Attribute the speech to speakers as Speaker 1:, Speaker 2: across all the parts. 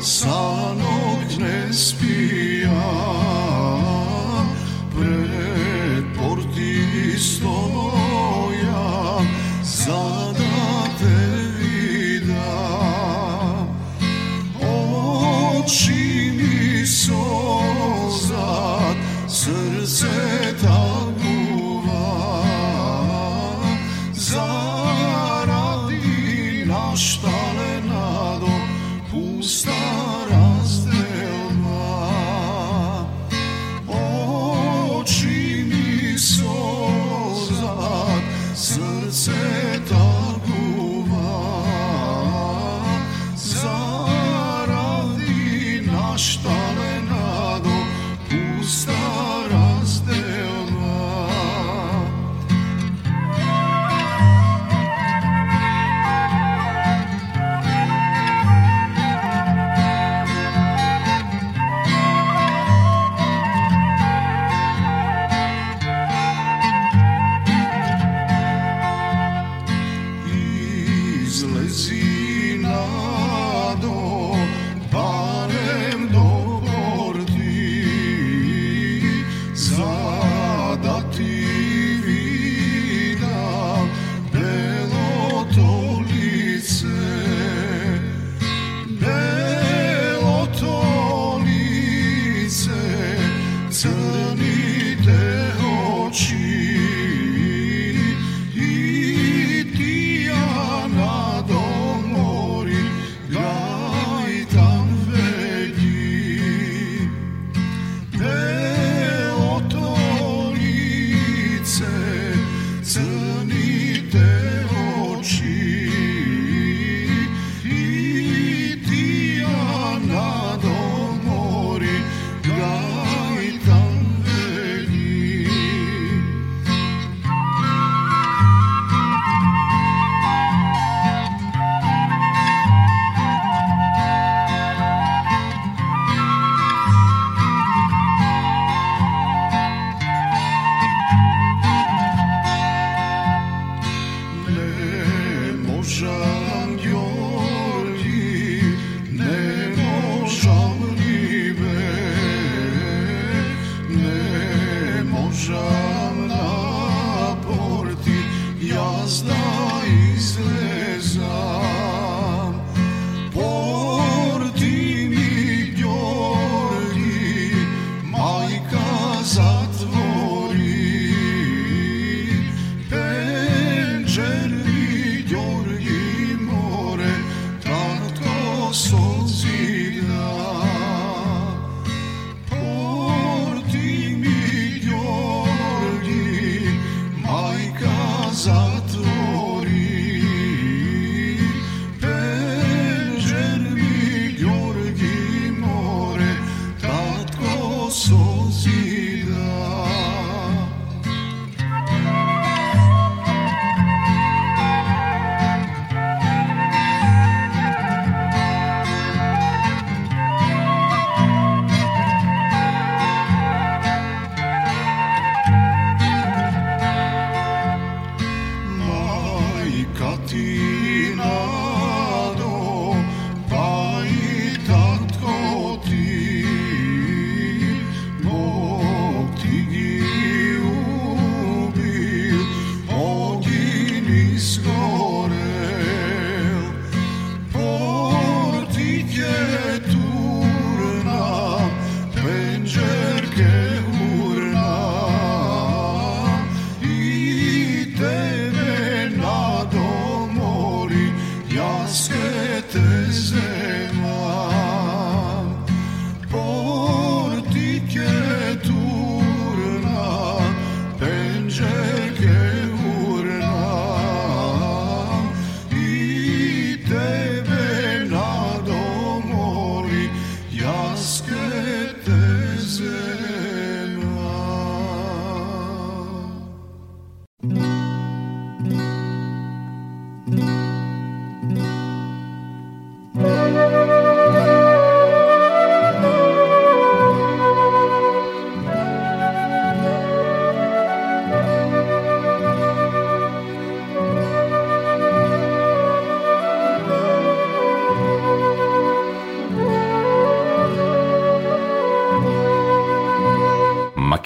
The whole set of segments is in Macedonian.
Speaker 1: Sanok nespi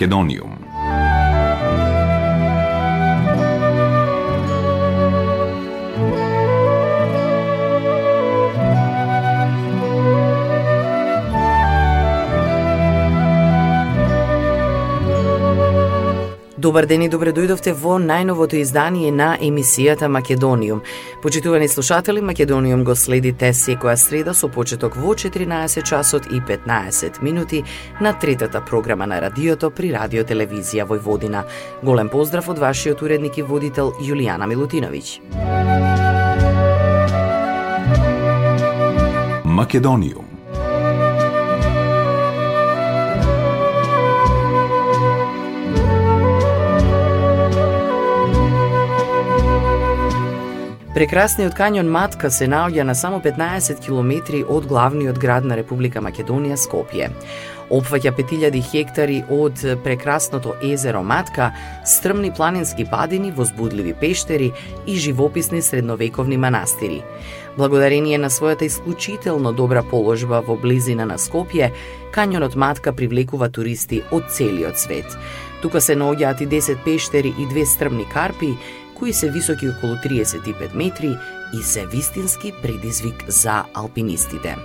Speaker 2: Македониум
Speaker 3: Добар ден и добре дојдовте во најновото издание на емисијата Македониум. Почитувани слушатели, Македониум го следите секоја среда со почеток во 14 часот и 15 минути на третата програма на радиото при Радио Телевизија Војводина. Голем поздрав од вашиот уредник и водител Јулијана Милутиновиќ.
Speaker 2: Македониум
Speaker 3: Прекрасниот кањон Матка се наоѓа на само 15 километри од главниот град на Република Македонија Скопје. Опфаќа 5000 хектари од прекрасното езеро Матка, стрмни планински падини, возбудливи пештери и живописни средновековни манастири. Благодарение на својата исклучително добра положба во близина на Скопје, кањонот Матка привлекува туристи од целиот свет. Тука се наоѓаат и 10 пештери и две стрмни карпи, кои се високи околу 35 метри и се вистински предизвик за алпинистите.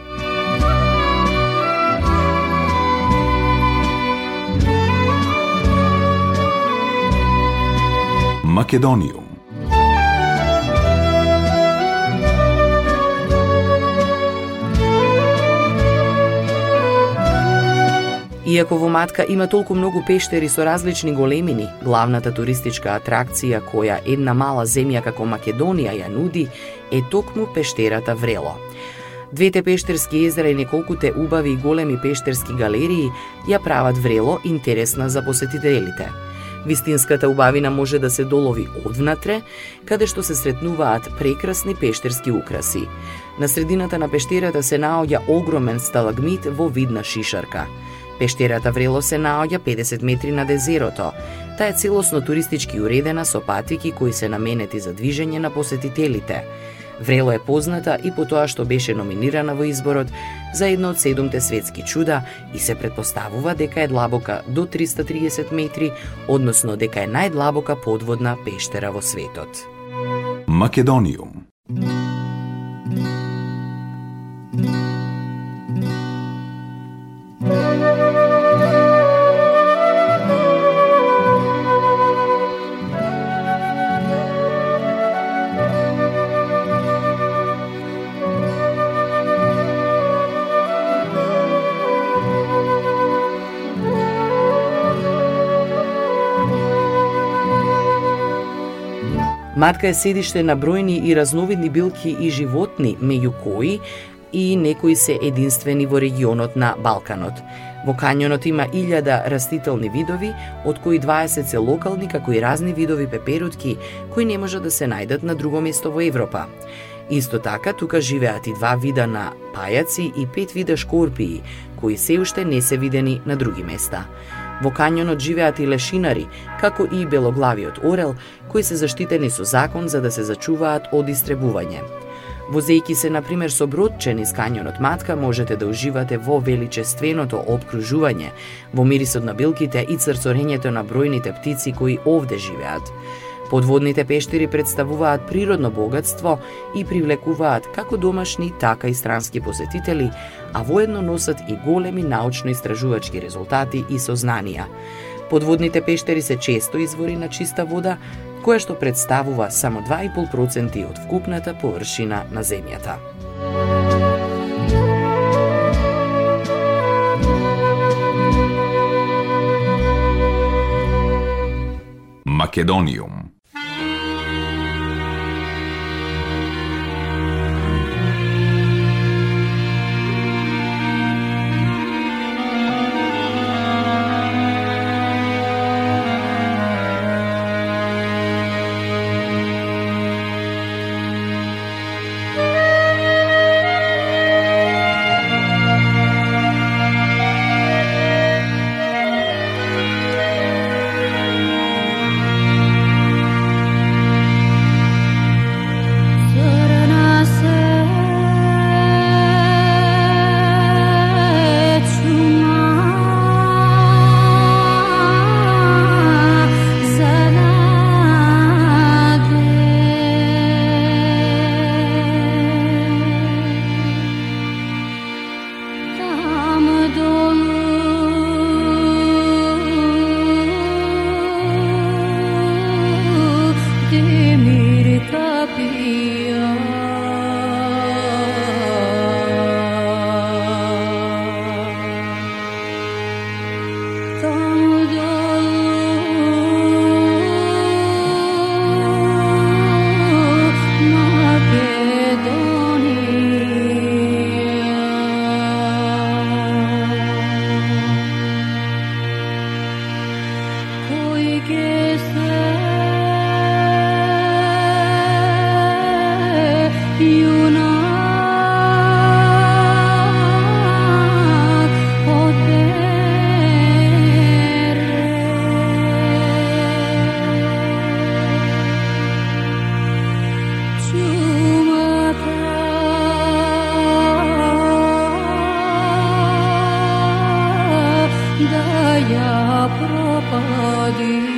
Speaker 2: Македониум
Speaker 3: Иако во Матка има толку многу пештери со различни големини, главната туристичка атракција која една мала земја како Македонија ја нуди е токму пештерата Врело. Двете пештерски езера и неколкуте убави и големи пештерски галерии ја прават Врело интересна за посетителите. Вистинската убавина може да се долови одвнатре, каде што се сретнуваат прекрасни пештерски украси. На средината на пештерата се наоѓа огромен сталагмит во вид на шишарка – Пештерата Врело се наоѓа 50 метри над езерото. Таа е целосно туристички уредена со патики кои се наменети за движење на посетителите. Врело е позната и по тоа што беше номинирана во изборот за едно од седумте светски чуда и се предпоставува дека е длабока до 330 метри, односно дека е најдлабока подводна пештера во светот.
Speaker 2: Македониум
Speaker 3: Матка е седиште на бројни и разновидни билки и животни, меѓу кои и некои се единствени во регионот на Балканот. Во кањонот има илјада растителни видови, од кои 20 се локални, како и разни видови пеперутки, кои не може да се најдат на друго место во Европа. Исто така, тука живеат и два вида на пајаци и пет вида шкорпии, кои се уште не се видени на други места. Во кањонот живеат и лешинари, како и белоглавиот орел, кои се заштитени со закон за да се зачуваат од истребување. Возејки се, например, со бродчен из кањонот Матка, можете да уживате во величественото обкружување, во мирисот на билките и црцорењето на бројните птици кои овде живеат. Подводните пештери представуваат природно богатство и привлекуваат како домашни, така и странски посетители, а воедно носат и големи научно-истражувачки резултати и сознанија. Подводните пештери се често извори на чиста вода, која што представува само 2,5% од вкупната површина на земјата.
Speaker 2: Македониум моя пропади.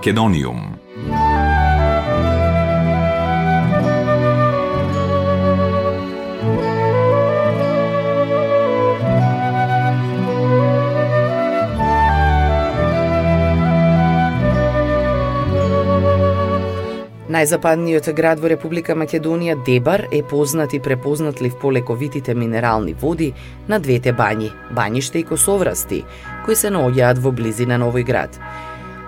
Speaker 2: Македониум.
Speaker 3: Најзападниот град во Република Македонија, Дебар, е познат и препознатлив по лековитите минерални води на двете бањи, Бањиште и Косоврасти, кои се наоѓаат во близина на овој град.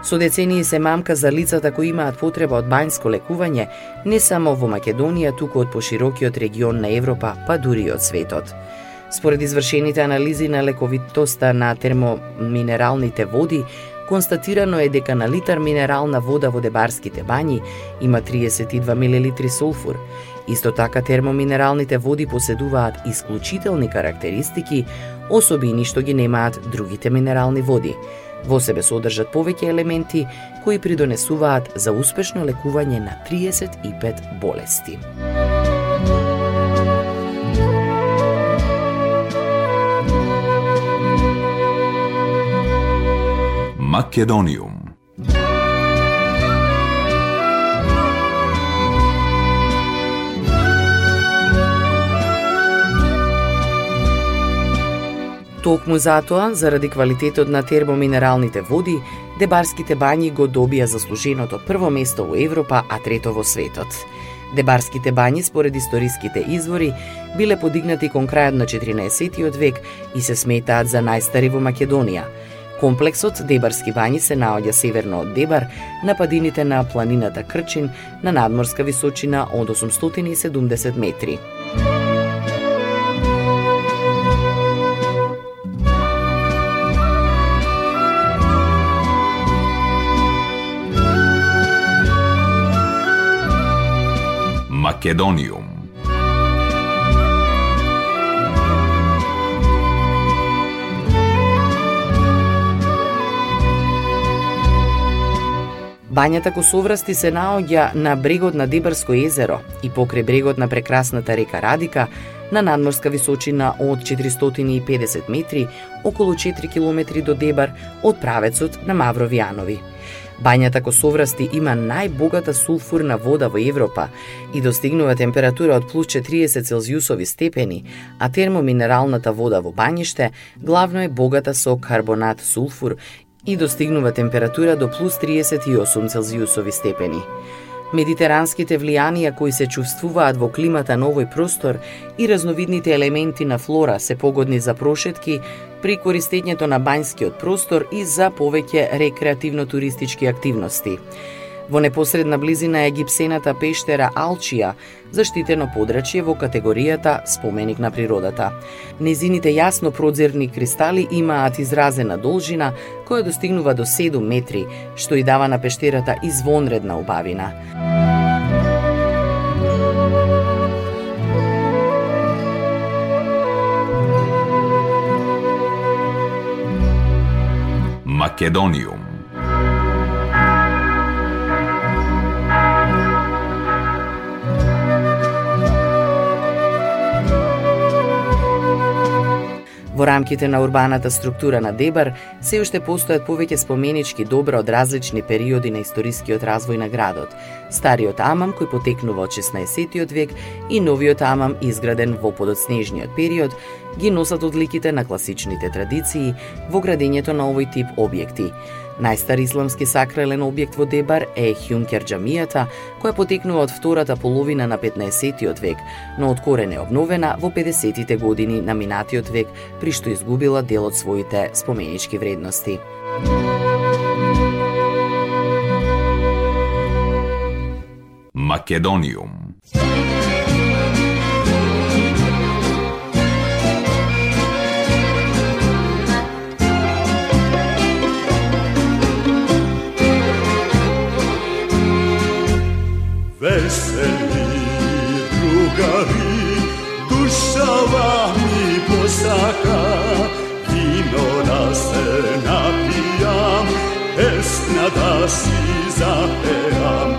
Speaker 3: Со децении се мамка за лицата кои имаат потреба од бањско лекување не само во Македонија, туку од поширокиот регион на Европа, па дури и од светот. Според извршените анализи на лековитоста на термоминералните води, констатирано е дека на литар минерална вода во дебарските бањи има 32 мл сулфур. Исто така термоминералните води поседуваат исклучителни карактеристики, особини што ги немаат другите минерални води. Во себе содржат повеќе елементи кои придонесуваат за успешно лекување на 35 болести.
Speaker 2: Македониум
Speaker 3: Токму затоа, заради квалитетот на термоминералните води, Дебарските бањи го добија заслуженото прво место во Европа, а трето во светот. Дебарските бањи, според историските извори, биле подигнати кон крајот на 14 век и се сметаат за најстари во Македонија. Комплексот Дебарски бањи се наоѓа северно од Дебар, на падините на планината Крчин, на надморска височина од 870 метри.
Speaker 2: Македониум
Speaker 3: Бањата Косоврасти се наоѓа на брегот на Дебарско езеро и покрај брегот на прекрасната река Радика на надморска височина од 450 метри, околу 4 километри до Дебар од правецот на Мавровијанови. Бањата Косоврасти има најбогата сулфурна вода во Европа и достигнува температура од плюс 40 целзиусови степени, а термоминералната вода во бањиште главно е богата со карбонат сулфур и достигнува температура до плюс 38 Целзиусови степени. Медитеранските влијанија кои се чувствуваат во климата на овој простор и разновидните елементи на флора се погодни за прошетки при користењето на бањскиот простор и за повеќе рекреативно-туристички активности. Во непосредна близина е гипсената пештера Алчија, заштитено подрачје во категоријата Споменик на природата. Незините јасно продзерни кристали имаат изразена должина која достигнува до 7 метри, што и дава на пештерата извонредна убавина.
Speaker 2: Македониум.
Speaker 3: Во рамките на урбаната структура на Дебар се уште постојат повеќе споменички добра од различни периоди на историскиот развој на градот. Стариот Амам кој потекнува од 16 век и новиот Амам изграден во подоцнежниот период ги носат одликите на класичните традиции во градењето на овој тип објекти. Најстар исламски сакрален објект во Дебар е Хјункер джамијата, која потекнува од втората половина на 15 век, но од корен е обновена во 50-тите години на минатиот век, при што изгубила дел од своите споменички вредности.
Speaker 2: Македониум
Speaker 4: Veseli drugari, dušava mi posaka, vino da se napijam, pesna da si zapevam.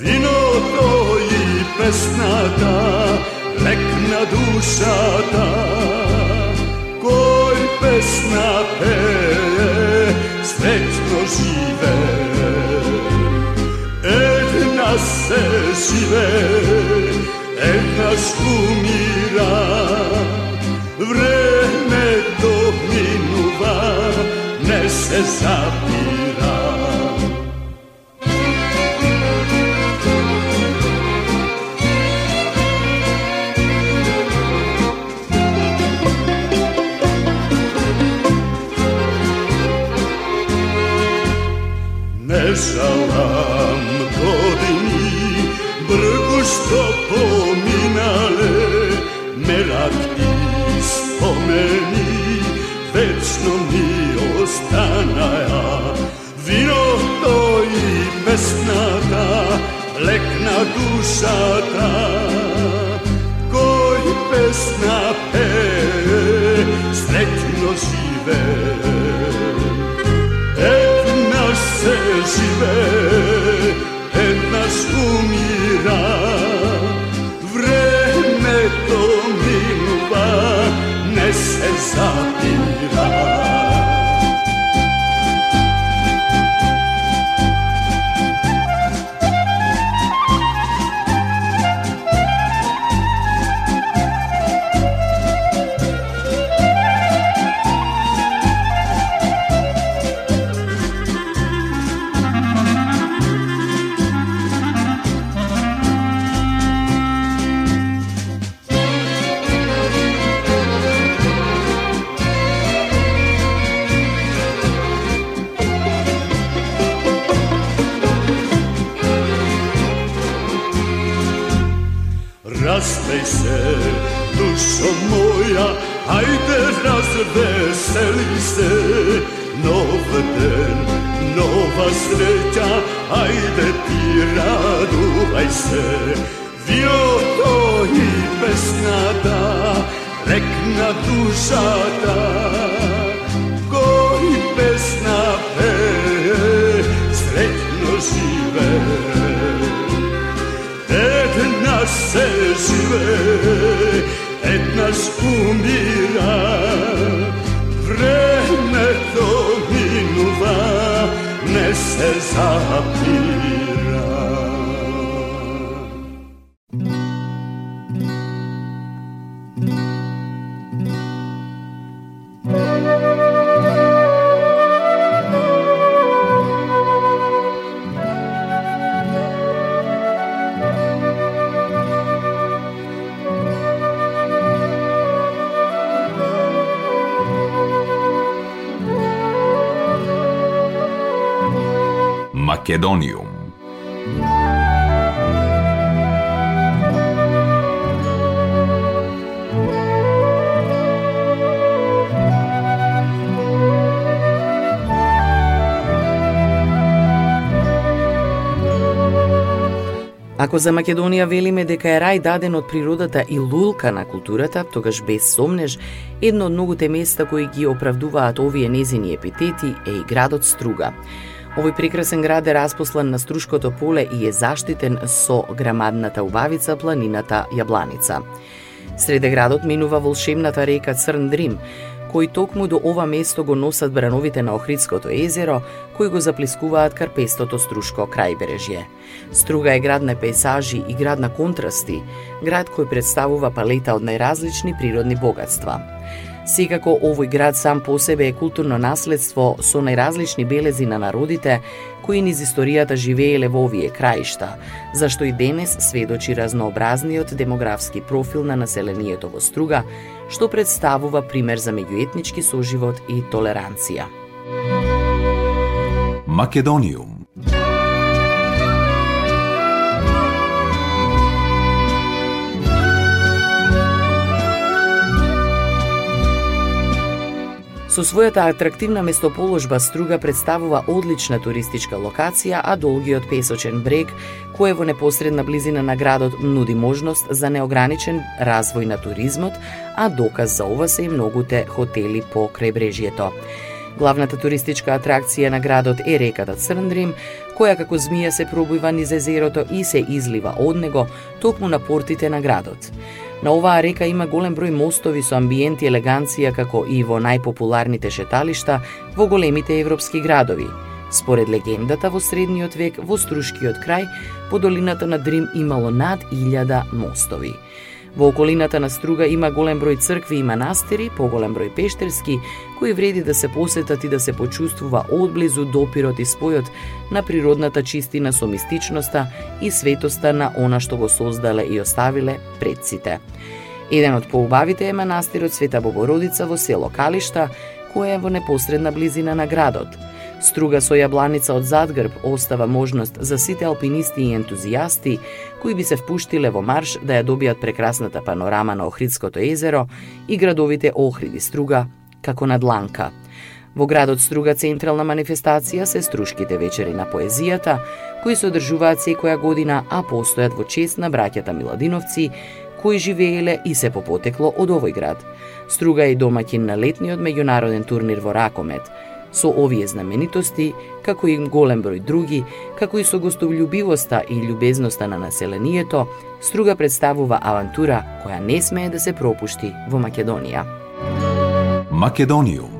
Speaker 4: Vino to i pesna ta, lekna duša ta, koj pesna peje, srećno žive se žive, naš umira, vreme dok minuva, ne se zapira. Ne žalam Στο πομινάλε μελακτις ομενι, δες νομίως θαναία. Βίντοι πες να τα, λεγνα δουσατα. Κολύπες να πες, στρέκινος ζηβε. Εκναρσες ζηβε. Zabira
Speaker 2: Македониум.
Speaker 3: Ако за Македонија велиме дека е рај даден од природата и лулка на културата, тогаш без сомнеж, едно од многуте места кои ги оправдуваат овие незини епитети е и градот Струга. Овој прекрасен град е распослан на Струшкото поле и е заштитен со грамадната убавица планината Јабланица. Среде градот минува волшебната река Црн Дрим, кој токму до ова место го носат брановите на Охридското езеро, кои го заплескуваат карпестото Струшко крајбережје. Струга е град на пейсажи и град на контрасти, град кој представува палета од најразлични природни богатства. Секако овој град сам по себе е културно наследство со најразлични белези на народите кои низ историјата живееле во овие краишта, зашто и денес сведочи разнообразниот демографски профил на населението во Струга, што представува пример за меѓуетнички соживот и толеранција.
Speaker 2: Македониум.
Speaker 3: Со својата атрактивна местоположба Струга представува одлична туристичка локација, а долгиот песочен брег, кој е во непосредна близина на градот, нуди можност за неограничен развој на туризмот, а доказ за ова се и многуте хотели по крајбрежјето. Главната туристичка атракција на градот е реката Црндрим, која како змија се пробива низ езерото и се излива од него токму на портите на градот. На оваа река има голем број мостови со амбиент и елеганција како и во најпопуларните шеталишта во големите европски градови. Според легендата, во средниот век во Струшкиот крај, по долината на Дрим имало над 1000 мостови. Во околината на Струга има голем број цркви и манастири, поголем број пештерски, кои вреди да се посетат и да се почувствува одблизу допирот и спојот на природната чистина со мистичноста и светоста на она што го создале и оставиле предците. Еден од поубавите е манастирот Света Богородица во село Калишта, кој е во непосредна близина на градот – Струга со јабланица од задгрб остава можност за сите алпинисти и ентузијасти кои би се впуштиле во марш да ја добијат прекрасната панорама на Охридското езеро и градовите Охрид и Струга како на дланка. Во градот Струга централна манифестација се Струшките вечери на поезијата, кои се одржуваат секоја година, а постојат во чест на браќата Миладиновци, кои живееле и се попотекло од овој град. Струга е домаќин на летниот меѓународен турнир во ракомет – Со овие знаменитости, како и голем број други, како и со гостолюбивоста и љубезноста на населението, Струга представува авантура која не смее да се пропушти во Македонија.
Speaker 2: Македониум